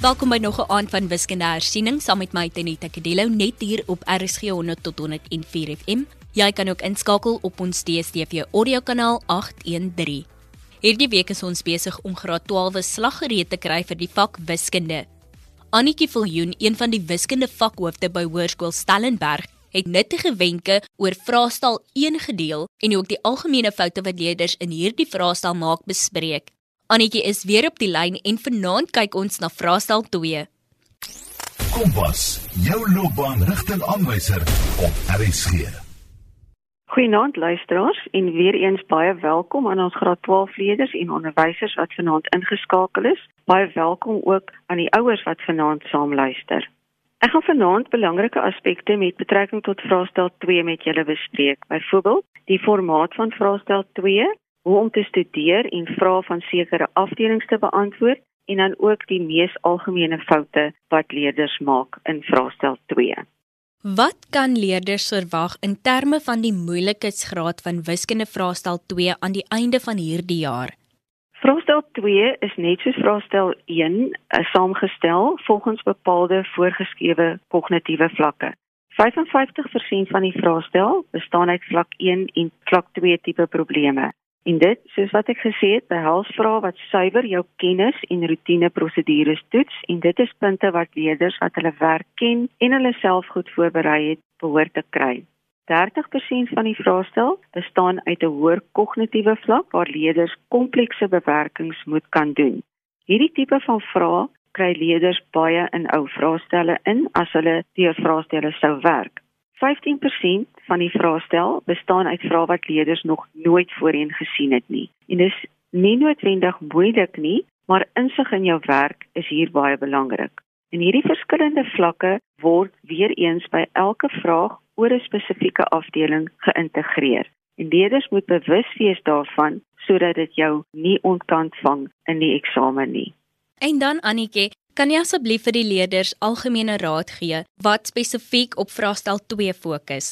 Welkom by nog 'n aand van wiskunde hersiening saam met my Tenita Kadello net hier op RSG 100 tot 104 FM. Jy kan ook inskakel op ons DStv audiokanaal 813. Hierdie week is ons besig om graad 12 slaggereed te kry vir die vak wiskunde. Annetjie Viljoen, een van die wiskunde vakhoofde by Hoërskool Stellenberg, het nuttige wenke oor vraestel 1 gedeel en ook die algemene foute wat leerders in hierdie vraestel maak bespreek. Annetjie is weer op die lyn en vanaand kyk ons na vraestel 2. Kompas, jou loopbaanrigtingaanwyser op RSG. Goeienaand luisteraars en weer eens baie welkom aan ons graad 12 leerders en onderwysers wat vanaand ingeskakel is. Baie welkom ook aan die ouers wat vanaand saam luister. Ek gaan vanaand belangrike aspekte met betrekking tot vraestel 2 met julle bespreek. Byvoorbeeld, die formaat van vraestel hoe om te studeer en vrae van sekere afdelings te beantwoord en dan ook die mees algemene foute wat leerders maak in vraestel 2. Wat kan leerders verwag in terme van die moeilikheidsgraad van wiskunde vraestel 2 aan die einde van hierdie jaar? Vraestel 2 is net soos vraestel 1, is eh, saamgestel volgens bepaalde voorgeskrewe kognitiewe vlakke. 55% van die vraestel bestaan uit vlak 1 en vlak 2 tipe probleme. En dit, soos wat ek gesê het, behels vrae wat suiwer jou kennis en rotine prosedures toets en dit is punte wat leerders wat hulle werk ken en hulle self goed voorberei het, behoort te kry. 30% van die vraestel bestaan uit 'n hoër kognitiewe vlak waar leerders komplekse bewerkings moet kan doen. Hierdie tipe van vrae kry leerders baie in ou vraestelle in as hulle deur vraestelle sou werk. 15% van die vraestel bestaan uit vrae wat leerders nog nooit voorheen gesien het nie. En dis nie noodwendig moeilik nie, maar insig in jou werk is hier baie belangrik. En hierdie verskillende vlakke word weer eens by elke vraag oor 'n spesifieke afdeling geïntegreer. En leerders moet bewus wees daarvan sodat dit jou nie ontkant vang in die eksamen nie. En dan Annetjie, Kan jy asseblief vir die leerders algemene raad gee wat spesifiek op vraestel 2 fokus?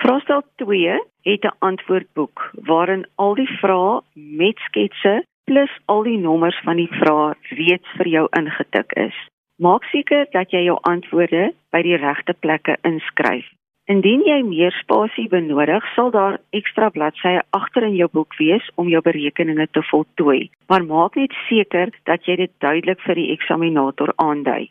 Vraestel 2 het 'n antwoordboek waarin al die vrae met sketse plus al die nommers van die vrae reeds vir jou ingetik is. Maak seker dat jy jou antwoorde by die regte plekke inskryf. Indien jy meer spasie benodig, sal daar ekstra bladsye agter in jou boek wees om jou berekeninge te voltooi. Maar maak net seker dat jy dit duidelik vir die eksaminator aandui.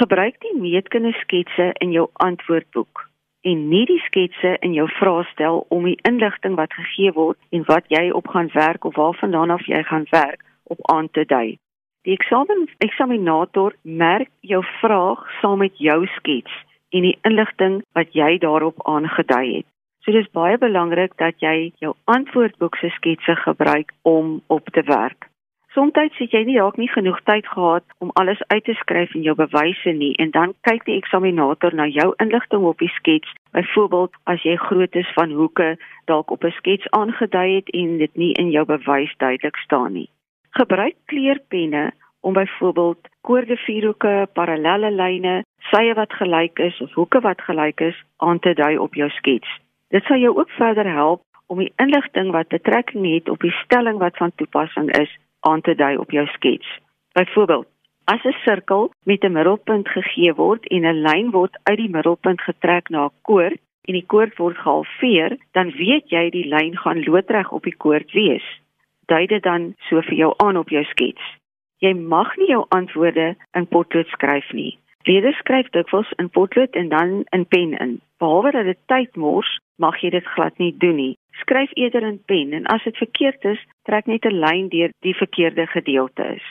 Gebruik die meetkindesketse in jou antwoordboek en nie die sketse in jou vraestel om die inligting wat gegee word en wat jy op gaan werk of waarvandaan af jy gaan werk op aan te dui. Die eksamen eksaminator merk jou vraag saam met jou skets en die inligting wat jy daarop aangedui het. So dis baie belangrik dat jy jou antwoordboek se sketse gebruik om op te werk. Somstyds het jy nie dalk nie genoeg tyd gehad om alles uit te skryf en jou bewyse nie en dan kyk die eksaminator na jou inligting op die skets. Byvoorbeeld as jy grootes van hoeke dalk op 'n skets aangedui het en dit nie in jou bewys duidelik staan nie. Gebruik kleurpenne om byvoorbeeld koorde vierhoeke, parallelle lyne, sye wat gelyk is of hoeke wat gelyk is aan te dui op jou skets. Dit sal jou ook verder help om die inligting wat betrekking het op die stelling wat van toepassing is aan te dui op jou skets. Byvoorbeeld, as 'n sirkel met 'n middelpunt gegee word en 'n lyn word uit die middelpunt getrek na 'n koord en die koord word gehalveer, dan weet jy die lyn gaan loodreg op die koord wees. Dui dit dan so vir jou aan op jou skets. Jy mag nie jou antwoorde in potlood skryf nie. Leerders skryf dikwels in potlood en dan in pen in. Behalwe dat dit tyd mors, mag jy dit glad nie doen nie. Skryf eerder in pen en as dit verkeerd is, trek net 'n lyn deur die verkeerde gedeelte is.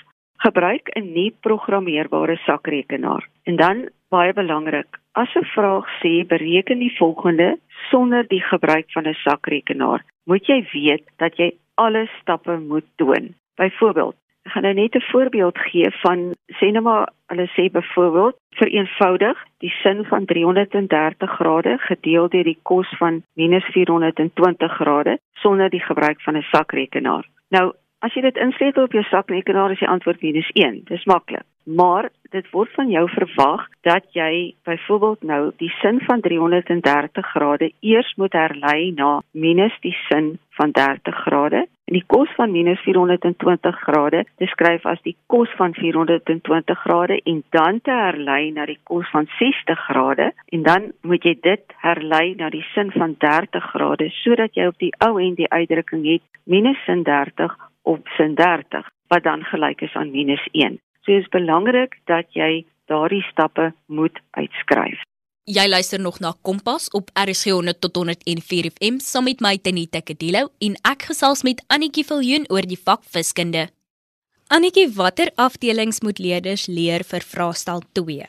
Gebruik 'n nie programmeerbare sakrekenaar. En dan baie belangrik, as 'n vraag sê bereken die volgende sonder die gebruik van 'n sakrekenaar, moet jy weet dat jy alle stappe moet toon. Byvoorbeeld, Ek gaan nou net 'n voorbeeld gee van sê nou maar hulle sê byvoorbeeld vir eenvoudig die sin van 330 grade gedeel deur die kos van -420 grade sonder die gebruik van 'n sakrekenaar. Nou, as jy dit insleutel op jou sakrekenaar is die antwoord -1. Dis maklik. Maar dit word van jou verwag dat jy byvoorbeeld nou die sin van 330 grade eers moet herlei na minus die sin van 30 grade En die kos van minus 420 grade beskryf as die kos van 420 grade en dan te herlei na die kos van 60 grade en dan moet jy dit herlei na die sin van 30 grade sodat jy op die ou en die uitdrukking het minus sin 30 op sin 30 wat dan gelyk is aan minus 1. So is belangrik dat jy daardie stappe moet uitskryf. Jy luister nog na Kompas op RSG 100 tot 104 FM saam met my Tenita Kadelo en ek gesels met Annetjie Viljoen oor die vak wiskunde. Annetjie, watter afdelings moet leerders leer vir vraestel 2?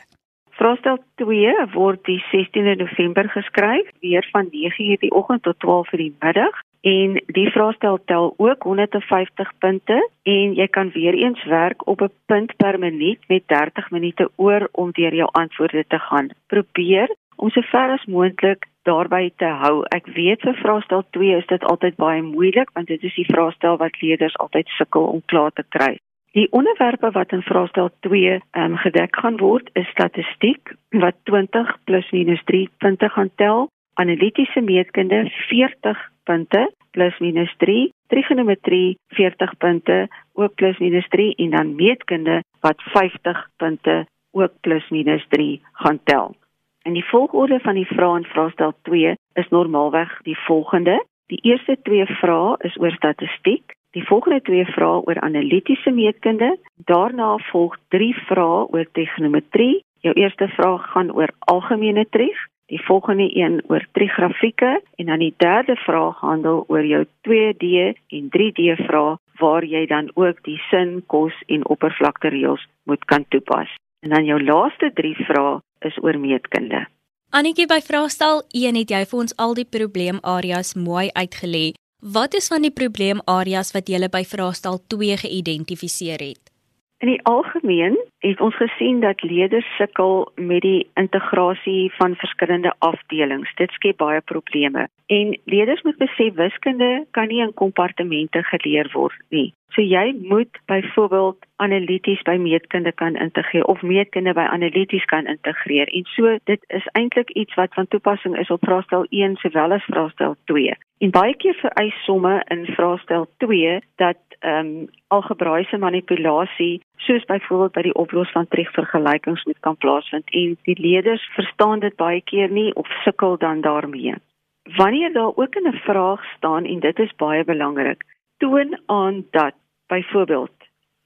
Vraestel 2 word die 16de November geskryf, weer van 9:00 die oggend tot 12:00 die middag en die vraestel tel ook 150 punte en jy kan weer eens werk op 'n punt per minuut met 30 minute oor om deur jou antwoorde te gaan. Probeer om so ver as moontlik daarby te hou. Ek weet vir vraestel 2 is dit altyd baie moeilik want dit is die vraestel wat leerders altyd sukkel om klaar te kry. Die onderwerpe wat in vraestel 2 ehm um, gedek gaan word is statistiek wat 20 plus minus 3 punte gaan tel, analitiese meetkunde 40 punte plus minus 3, trigonometrie 40 punte ook plus minus 3 en dan meetkunde wat 50 punte ook plus minus 3 gaan tel. En die volgorde van die vrae in vraestel 2 is normaalweg die volgende. Die eerste twee vrae is oor statistiek, die volgende twee vrae oor analitiese meetkunde, daarna volg drie vrae oor trigonometrie. Jou eerste vraag gaan oor algemene trig Die volgende een oor trigrafieke en dan die derde vraag handel oor jou 2D en 3D vrae waar jy dan ook die sin, kos en oppervlakte reëls moet kan toepas. En dan jou laaste 3 vrae is oor meetkunde. Annetjie by vraestel 1 het jy vir ons al die probleemareas mooi uitgelê. Wat is van die probleemareas wat jy by vraestel 2 geïdentifiseer het? In die algemeen het ons gesien dat leerders sukkel met die integrasie van verskillende afdelings. Dit skep baie probleme. En leerders moet besef wiskunde kan nie in kompartemente geleer word nie. So jy moet byvoorbeeld analities by meetkunde kan integreer of meetkunde by analities kan integreer. En so dit is eintlik iets wat van toepassing is op vraestel 1 sowel as vraestel 2. En baie keer vereis somme in vraestel 2 dat ehm um, algebraiese manipulasie soos byvoorbeeld by die oplos van tregvergelykings moet kan plaasvind en die leerders verstaan dit baie keer nie of sukkel dan daarmee. Wanneer daar ook 'n vraag staan en dit is baie belangrik, toon aan dat byvoorbeeld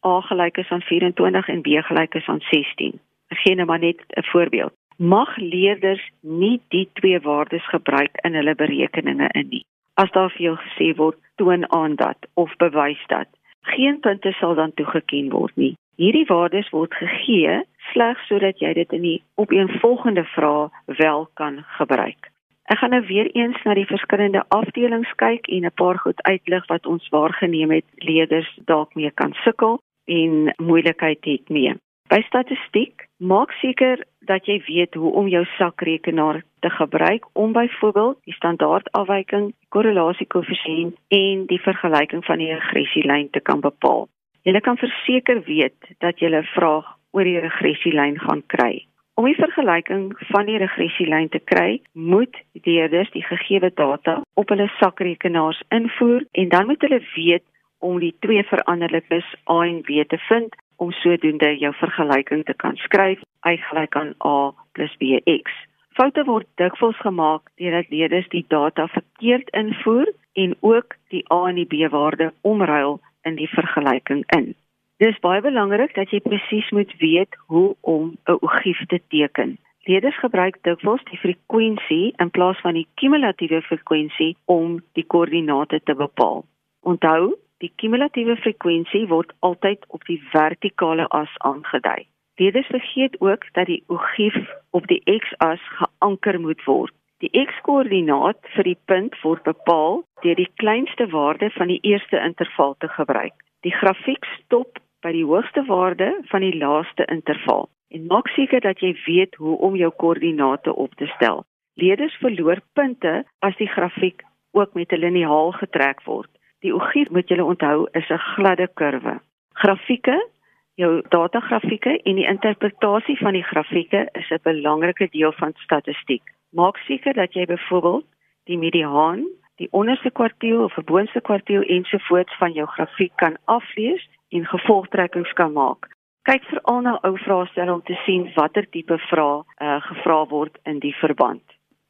A gelyk is aan 24 en B gelyk is aan 16. Ek gee nou maar net 'n voorbeeld. Mag leerders nie die twee waardes gebruik in hulle berekeninge in nie. As daar vir jou gesê word toon aan dat of bewys dat, geen punte sal dan toegeken word nie. Hierdie waardes word gegee slegs sodat jy dit in die opeenvolgende vrae wel kan gebruik. Ek gaan nou weer eens na die verskillende afdelings kyk en 'n paar goed uitlig wat ons waargeneem het leerders dalk mee kan sukkel en moeilikheid het mee. By statistiek, maak seker dat jy weet hoe om jou sakrekenaar te gebruik om byvoorbeeld die standaardafwyking, korrelasiekoëffisiënt en die vergelyking van die regressielyn te kan bepaal. Jy kan verseker weet dat jy 'n vraag oor die regressielyn gaan kry. Om die vergelyking van die regressielyn te kry, moet leerders die gegeewe data op hulle sakrekenaars invoer en dan moet hulle weet om die twee veranderlikes A en B te vind om sodoende jou vergelyking te kan skryf y gelyk aan A bx. Foute word dikwels gemaak deurdat leerders die data verkeerd invoer en ook die A en die B waarde omruil in die vergelyking in. Dis baie belangrik dat jy presies moet weet hoe om 'n ogief te teken. Leerders gebruik dikwels die frekwensie in plaas van die kumulatiewe frekwensie om die koördinate te bepaal. Onthou, die kumulatiewe frekwensie word altyd op die vertikale as aangedui. Leerders vergeet ook dat die ogief op die x-as geanker moet word. Die x-koördinaat vir die punt word bepaal deur die kleinste waarde van die eerste interval te gebruik. Die grafiek stop by die hoogste waarde van die laaste interval en maak seker dat jy weet hoe om jou koördinate op te stel. Leerders verloor punte as die grafiek ook met 'n liniaal getrek word. Die ogief moet julle onthou is 'n gladde kurwe. Grafieke, jou datagrafieke en die interpretasie van die grafieke is 'n belangrike deel van statistiek. Maak seker dat jy byvoorbeeld die mediaan die onderste kwartiel of 'n boonste kwartiel ensovoorts van jou grafiek kan aflees en gevolgtrekkings kan maak. Kyk veral na ou vraestelle om te sien watter tipe vrae uh, gevra word in die verband.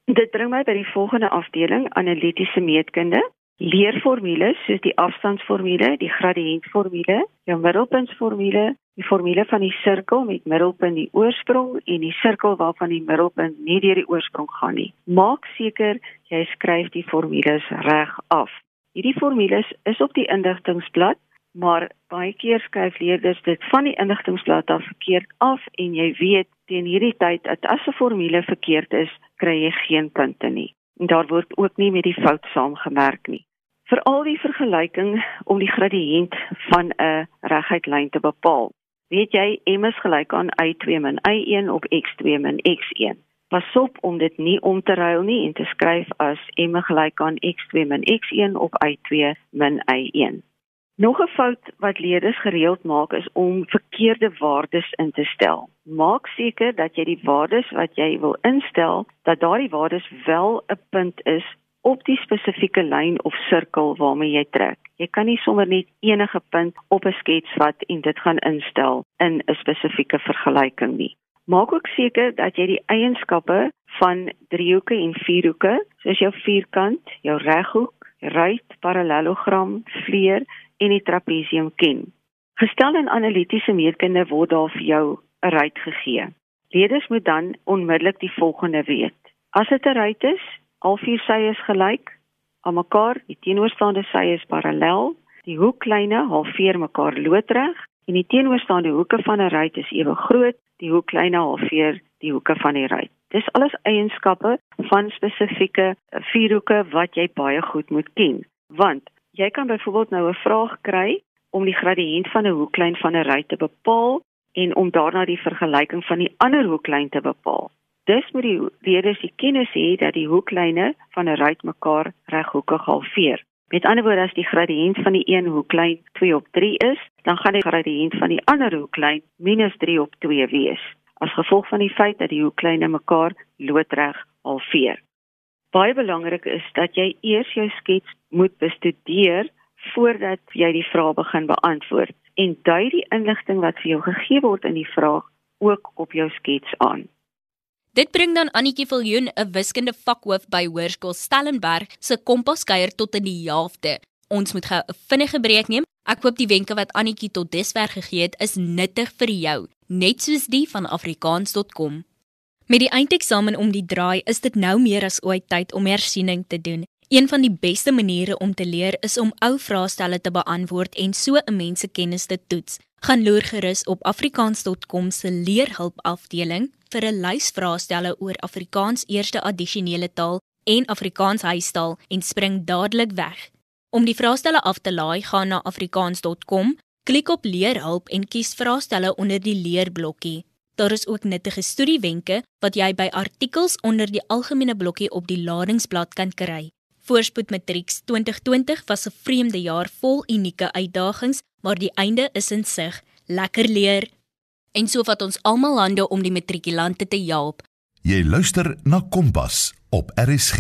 Dit bring my by die volgende afdeling, analitiese meetkunde. Leerformules soos die afstandsformule, die gradiëntformule, jou middelpuntsformule, die formule van die sirkel met middelpunt die oorsprong en die sirkel waarvan die middelpunt nie deur die oorsprong gaan nie. Maak seker jy skryf die formules reg af. Hierdie formules is op die indigtingsblad, maar baie keer skryf leerders dit van die indigtingsblad af verkeerd af en jy weet teen hierdie tyd dat as 'n formule verkeerd is, kry jy geen punte nie. En daar word ook nie met die fout saamgemerk nie. Vir al die vergelyking om die gradiënt van 'n reguit lyn te bepaal. Weet jy m is gelyk aan y2 min y1 op x2 min x1. Pas op om dit nie om te ruil nie en te skryf as m gelyk aan x2 min x1 op y2 min y1. Nog 'n fout wat leerders gereeld maak is om verkeerde waardes in te stel. Maak seker dat jy die waardes wat jy wil instel, dat daardie waardes wel 'n punt is op die spesifieke lyn of sirkel waarmee jy trek. Jy kan nie sommer net enige punt op 'n skets vat en dit gaan instel in 'n spesifieke vergelyking nie. Maak ook seker dat jy die eienskappe van driehoeke en vierhoeke, soos jou vierkant, jou reghoek, ruit, parallelogram, vleer en die trapesium ken. Gestel in analitiese meetkunde word daar vir jou 'n ruit gegee. Leerders moet dan onmiddellik die volgende weet. As dit 'n ruit is, al vier sye is gelyk aan mekaar, die teenoorstaande sye is parallel, die hoeklyne halveer mekaar loodreg en die teenoorstaande hoeke van 'n ruit is ewe groot, die hoeklyne halveer die hoeke van die ruit. Dis alles eienskappe van spesifieke vierhoeke wat jy baie goed moet ken, want Jy kan byvoorbeeld nou 'n vraag kry om die gradiënt van 'n hoeklyn van 'n ry te bepaal en om daarna die vergelyking van die ander hoeklyn te bepaal. Dis moet die leerders die kennis hê dat die hoeklyne van 'n ry mekaar reghoekig halveer. Met ander woorde as die gradiënt van die een hoeklyn 2 op 3 is, dan gaan die gradiënt van die ander hoeklyn minus 3 op 2 wees as gevolg van die feit dat die hoeklyne mekaar loodreg halveer. Baie belangrik is dat jy eers jou skets moet bestudeer voordat jy die vraag begin beantwoord en dui die inligting wat vir jou gegee word in die vraag ook op jou skets aan. Dit bring dan Annetjie Viljoen, 'n wiskunde vakhoof by Hoërskool Stellenberg, se kompaskeier tot in die helfte. Ons moet gou 'n vinnige breek neem. Ek hoop die wenke wat Annetjie tot dusver gegee het, is nuttig vir jou, net soos die van afrikaans.com. Met die eindeksamen om die draai, is dit nou meer as ooit tyd om hersiening te doen. Een van die beste maniere om te leer is om ou vraestelle te beantwoord en so 'n mens se kennis te toets. Gaan loer gerus op afrikaans.com se leerhulp afdeling vir 'n lys vraestelle oor Afrikaans eerste addisionele taal en Afrikaans huistaal en spring dadelik weg. Om die vraestelle af te laai, gaan na afrikaans.com, klik op leerhulp en kies vraestelle onder die leerblokkie. Daar is ook nuttige studiewenke wat jy by artikels onder die algemene blokkie op die ladingsblad kan kry. Voorspoed Matrieks 2020 was 'n vreemde jaar vol unieke uitdagings, maar die einde is in sig. Lekker leer. En so vat ons almal hande om die matrikulante te help. Jy luister na Kompas op RSG.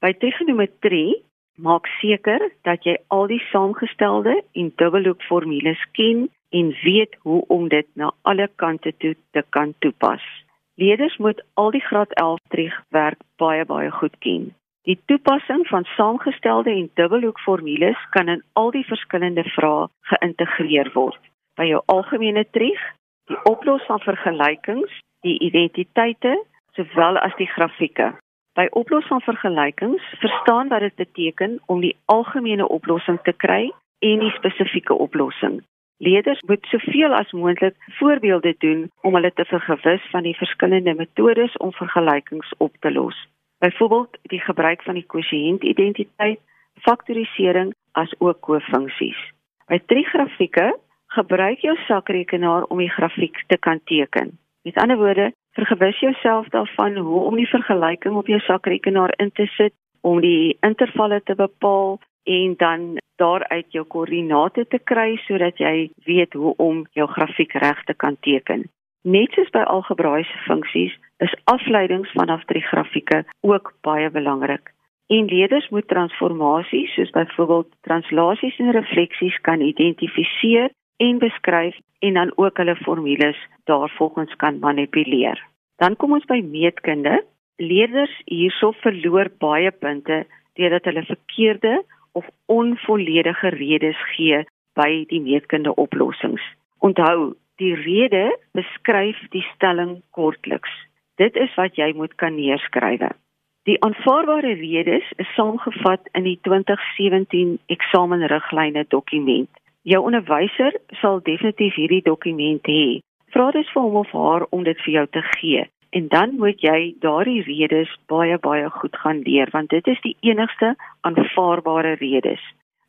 By trigonometrie maak seker dat jy al die saamgestelde en dubbelhoekformules ken en weet hoe om dit na alle kante toe te kan toepas. Leerders moet al die graad 11 triegwerk baie baie goed ken. Die toepassing van saamgestelde en dubbelhoekformules kan in al die verskillende vrae geïntegreer word. By jou algemene trieg, die oplossing van vergelykings, die identiteite sowel as die grafieke. By oplossing van vergelykings verstaan wat dit beteken om die algemene oplossing te kry en die spesifieke oplossing. Leerders moet soveel as moontlik voorbeelde doen om hulle te vergewis van die verskillende metodes om vergelykings op te los. Byvoorbeeld die gebruik van die kwosiëntidentiteit, faktorisering as ook kofunksies. By trigrafieke gebruik jou sakrekenaar om die grafiek te kan teken. Met ander woorde, vergewis jouself daarvan hoe om die vergelyking op jou sakrekenaar in te sit om die intervalle te bepaal en dan daaruit jou koördinate te kry sodat jy weet hoe om jou grafiek reg te kan teken. Net soos by algebraïese funksies is afleidings vanaf drie grafieke ook baie belangrik. En leerders moet transformasies soos byvoorbeeld translasies en refleksies kan identifiseer en beskryf en dan ook hulle formules daarvolgens kan manipuleer. Dan kom ons by meetkunde. Leerders hierso verloor baie punte deurdat hulle verkeerde of onvolledige redes gee by die meetkunde oplossings. Onthou, die rede beskryf die stelling kortliks. Dit is wat jy moet kan neerskryf. Die aanvaarbare redes is saamgevat in die 2017 eksamenriglyne dokument. Jou onderwyser sal definitief hierdie dokument hê. Vra dus vir hom of haar om dit vir jou te gee en dan moet jy daardie redes baie baie goed gaan leer want dit is die enigste aanvaarbare redes.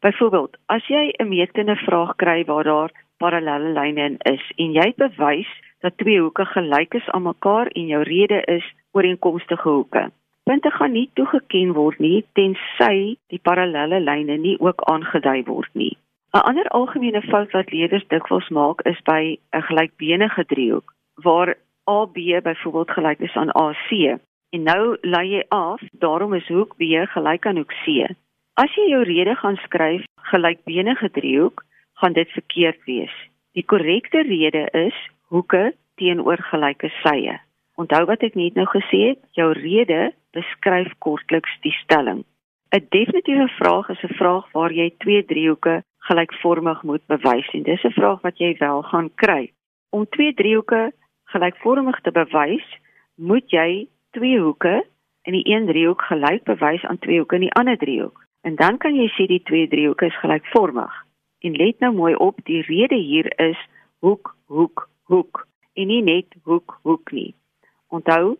Byvoorbeeld, as jy 'n meetkunde vraag kry waar daar parallelle lyne in is en jy bewys dat twee hoeke gelyk is aan mekaar en jou rede is ooreenkomstige hoeke. Punte gaan nie toegeken word nie tensy die parallelle lyne nie ook aangedui word nie. 'n Ander algemene fout wat leerders dikwels maak is by 'n gelykbenige driehoek waar AB byvoorbeeld gelyk is aan AC en nou lê jy af, daarom is hoek B gelyk aan hoek C. As jy jou rede gaan skryf gelykbenige driehoek, gaan dit verkeerd wees. Die korrekte rede is hoeke teenoor gelyke sye. Onthou wat ek net nou gesê het, jou rede beskryf kortliks die stelling. 'n Definitiewe vraag is 'n vraag waar jy twee driehoeke gelykvormig moet bewys en dis 'n vraag wat jy wel gaan kry. Om twee driehoeke gelykvormig te bewys, moet jy twee hoeke in die een driehoek gelyk bewys aan twee hoeke in die ander driehoek. En dan kan jy sê die twee driehoeke is gelykvormig. En let nou mooi op, die rede hier is hoek, hoek, hoek en nie net hoek, hoek nie. Onthou,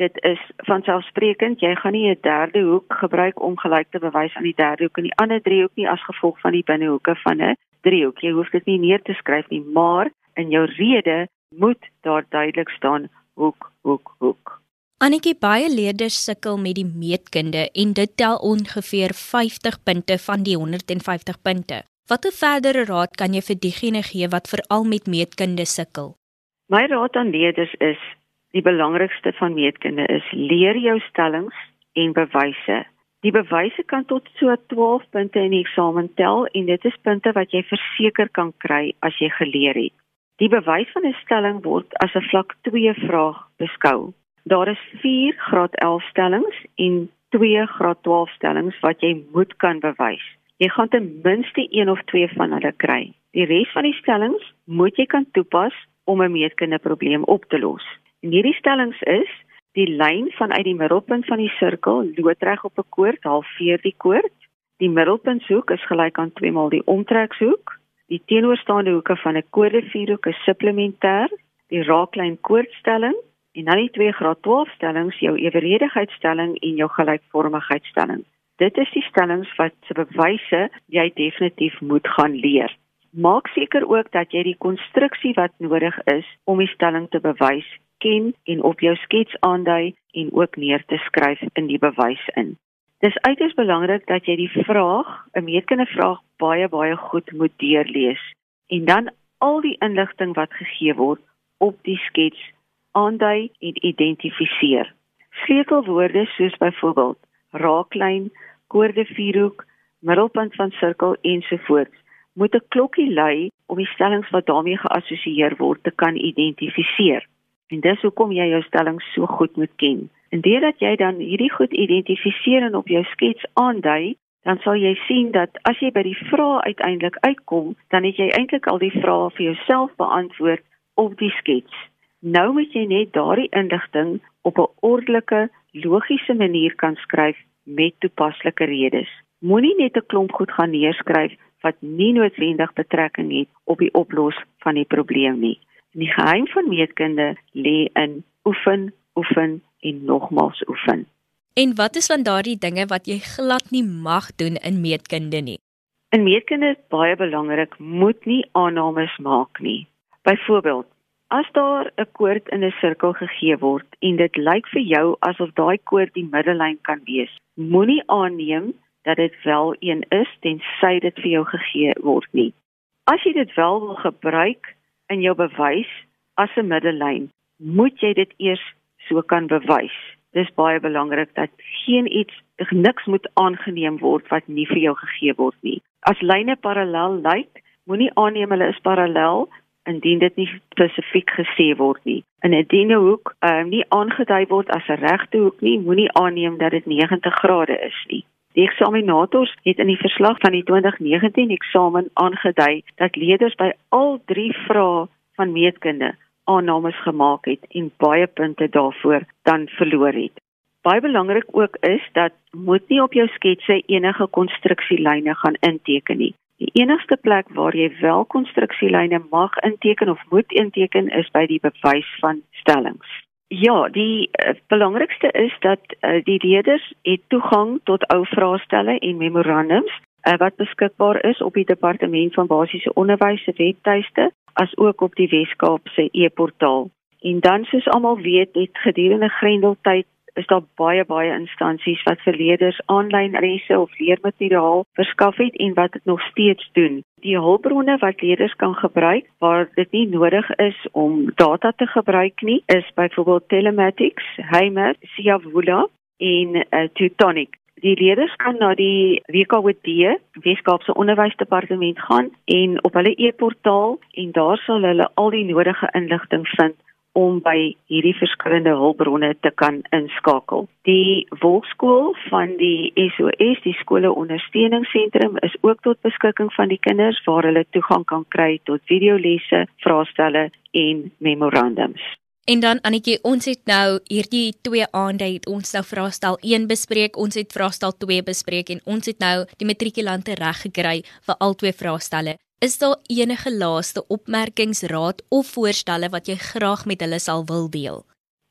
dit is vanselfsprekend, jy gaan nie 'n derde hoek gebruik om gelyk te bewys aan die derde hoek en die ander driehoek nie as gevolg van die binnehoeke van 'n driehoek. Jy hoef dit nie neer te skryf nie, maar in jou rede moet daar duidelik staan hoek, hoek, hoek. Annetjie baie leerders sukkel met die meetkunde en dit tel ongeveer 50 punte van die 150 punte. Watter verdere raad kan jy vir diegene gee wat veral met meetkunde sukkel? My raad aan leerders is die belangrikste van meetkunde is leer jou stellings en bewyse. Die bewyse kan tot so 12 punte in die eksamen tel en dit is punte wat jy verseker kan kry as jy geleer het. Die bewys van 'n stelling word as 'n vlak 2 vraag beskou. Daar is 4 graad 11 stellings en 2 graad 12 stellings wat jy moet kan bewys jy gaan ten minste een of twee van hulle kry. Die res van die stellings moet jy kan toepas om 'n meetkundige probleem op te los. En hierdie stellings is: die lyn vanuit die middelpunt van die sirkel loodreg op 'n koord halveer die koord. Die middelpuntshoek is gelyk aan 2 maal die omtrekshoek. Die teenoorstaande hoeke van 'n koordevierhoek is supplementêr. Die raaklyn koordstelling en dan die 2 graad 12 stellings, jou eweredigheidstelling en jou gelykvormigheidstelling. Dit is die stellings wat se bewyse jy definitief moet gaan leer. Maak seker ook dat jy die konstruksie wat nodig is om die stelling te bewys ken en op jou skets aandui en ook neer te skryf in die bewys in. Dis uiters belangrik dat jy die vraag, 'n meetkundige vraag baie baie goed moet deurlees en dan al die inligting wat gegee word op die skets aandui en identifiseer. Sleutelwoorde soos byvoorbeeld raaklyn, koorde vierhoek, middelpunt van sirkel ensovoorts moet 'n klokkie lui om die stellings wat daarmee geassosieer word te kan identifiseer. En dis hoekom jy jou stellings so goed moet ken. En deurdat jy dan hierdie goed identifiseer en op jou skets aandui, dan sal jy sien dat as jy by die vrae uiteindelik uitkom, dan het jy eintlik al die vrae vir jouself beantwoord op die skets. Nou moet jy net daardie inligting op 'n ordelike, logiese manier kan skryf met toepaslike redes. Moenie net 'n klomp goed gaan neerskryf wat nie noodwendig betrekking het op die oplos van die probleem nie. Die geheim van meetkunde lê in oefen, oefen en nogmaals oefen. En wat is van daardie dinge wat jy glad nie mag doen in meetkunde nie? In meetkunde is baie belangrik, moet nie aannames maak nie. Byvoorbeeld, As daar 'n koord in 'n sirkel gegee word en dit lyk vir jou asof daai koord die middellyn kan wees, moenie aanneem dat dit wel een is tensy dit vir jou gegee word nie. As jy dit wel wil gebruik in jou bewys as 'n middellyn, moet jy dit eers so kan bewys. dis baie belangrik dat geen iets niks moet aangeneem word wat nie vir jou gegee word nie. As lyne parallel lyk, moenie aanneem hulle is parallel indien dit nie spesifiek gesê word nie. In 'n dienehoek, ehm uh, nie aangedui word as 'n regte hoek nie, moenie aanneem dat dit 90 grade is nie. Die eksaminators het in die verslag van die 2019 eksamen aangedui dat leerders by al drie vrae van meetkunde aannames gemaak het en baie punte daarvoor dan verloor het. Baie belangrik ook is dat moet nie op jou sketse enige konstruksielyne gaan inteken nie. Die enigste plek waar jy wel konstruksielyne mag inteken of moet inteken is by die bewys van stellings. Ja, die uh, belangrikste is dat uh, die leerders het toegang tot ou vraestelle en memorandums uh, wat beskikbaar is op die departement van basiese onderwys se webtuiste as ook op die Weskaap se e-portaal. En dan soos almal weet, het gedurende Grendeltyd is daar baie baie instansies wat vir leerders aanlyn lesse of leermateriaal verskaf het en wat dit nog steeds doen. Die hulpbronne wat leerders kan gebruik waar dit nie nodig is om data te gebruik nie, is byvoorbeeld Telematics, Heimer, Siavula en uh, Teutonic. Die leerders kan na die WKOD, Weskaapse Onderwysdepartement gaan en op hulle e-portaal en daar sal hulle al die nodige inligting vind om by hierdie verskillende hulpbronne te kan inskakel. Die volkskool van die SOS, die skole ondersteuningsentrum is ook tot beskikking van die kinders waar hulle toegang kan kry tot videolesse, vraestelle en memorandums. En dan Annetjie, ons het nou hierdie twee aande het ons nou vraestel 1 bespreek, ons het vraestel 2 bespreek en ons het nou die matrikulante reg gekry vir al twee vraestelle. Is daar enige laaste opmerkings, raad of voorstelle wat jy graag met hulle sal wil deel?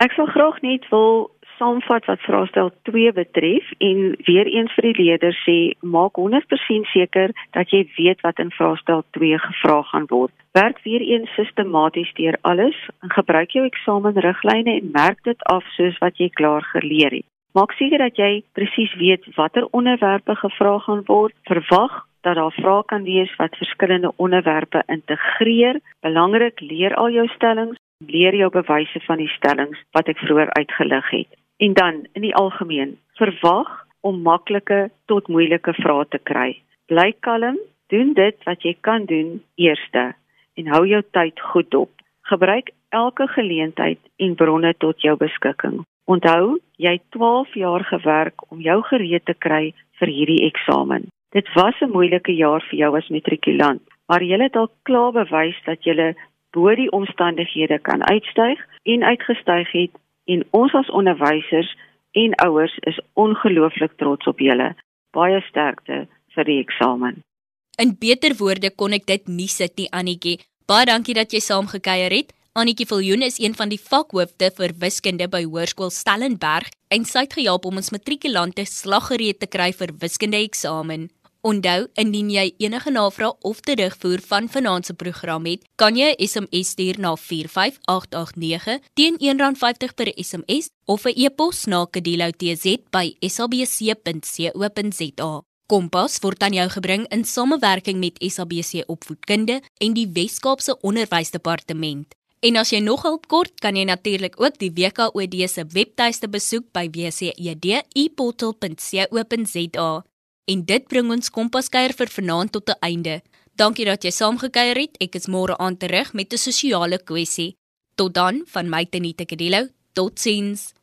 Ek sal graag net wil saamvat wat vraestel 2 betref en weer eens vir die leerders sê maak 100% seker dat jy weet wat in vraestel 2 gevra gaan word. Werk weer eens sistematies deur alles en gebruik jou eksamenriglyne en merk dit af soos wat jy klaar geleer het. Maak seker dat jy presies weet watter onderwerpe gevra gaan word. Verwag dat daar vrae kan wees wat verskillende onderwerpe integreer. Belangrik, leer al jou stellings, leer jou bewyse van die stellings wat ek vroeër uitgelig het. En dan in die algemeen, verwag om maklike tot moeilike vrae te kry. Bly kalm, doen dit wat jy kan doen eerste en hou jou tyd goed op. Gebruik elke geleentheid en bronne tot jou beskikking. Onthou, jy het 12 jaar gewerk om jou gereed te kry vir hierdie eksamen. Dit was 'n moeilike jaar vir jou as matrikulant, maar jy het al klaar bewys dat jy bo die omstandighede kan uitstyg en uitgestyg het en ons as onderwysers en ouers is ongelooflik trots op julle. Baie sterkte vir die eksamen. In beter woorde kon ek dit nie sit nie Annetjie. Baie dankie dat jy saamgekyer het. Annetjie Viljoen is een van die vakhoofde vir wiskunde by Hoërskool Stellenberg en sy het gehelp om ons matrikulante slaggereed te kry vir wiskunde eksamen. Onthou, indien jy enige navrae of terugvoer van vanaand se program het, kan jy 'n SMS stuur na 45889 teen R1.50 per SMS of 'n e-pos na kedeloutz@sabc.co.za. Kompas word aan jou gebring in samewerking met SABC Opvoedkunde en die Wes-Kaapse Onderwysdepartement. En as jy nog hulp kort, kan jy natuurlik ook die WKOD se webtuiste besoek by wced.eportal.co.za. En dit bring ons kompaskeier vir vanaand tot 'n einde. Dankie dat jy saamgekyer het. Ek is môre aan terug met 'n sosiale kwessie. Tot dan van my Tenita Kadelo. Totsiens.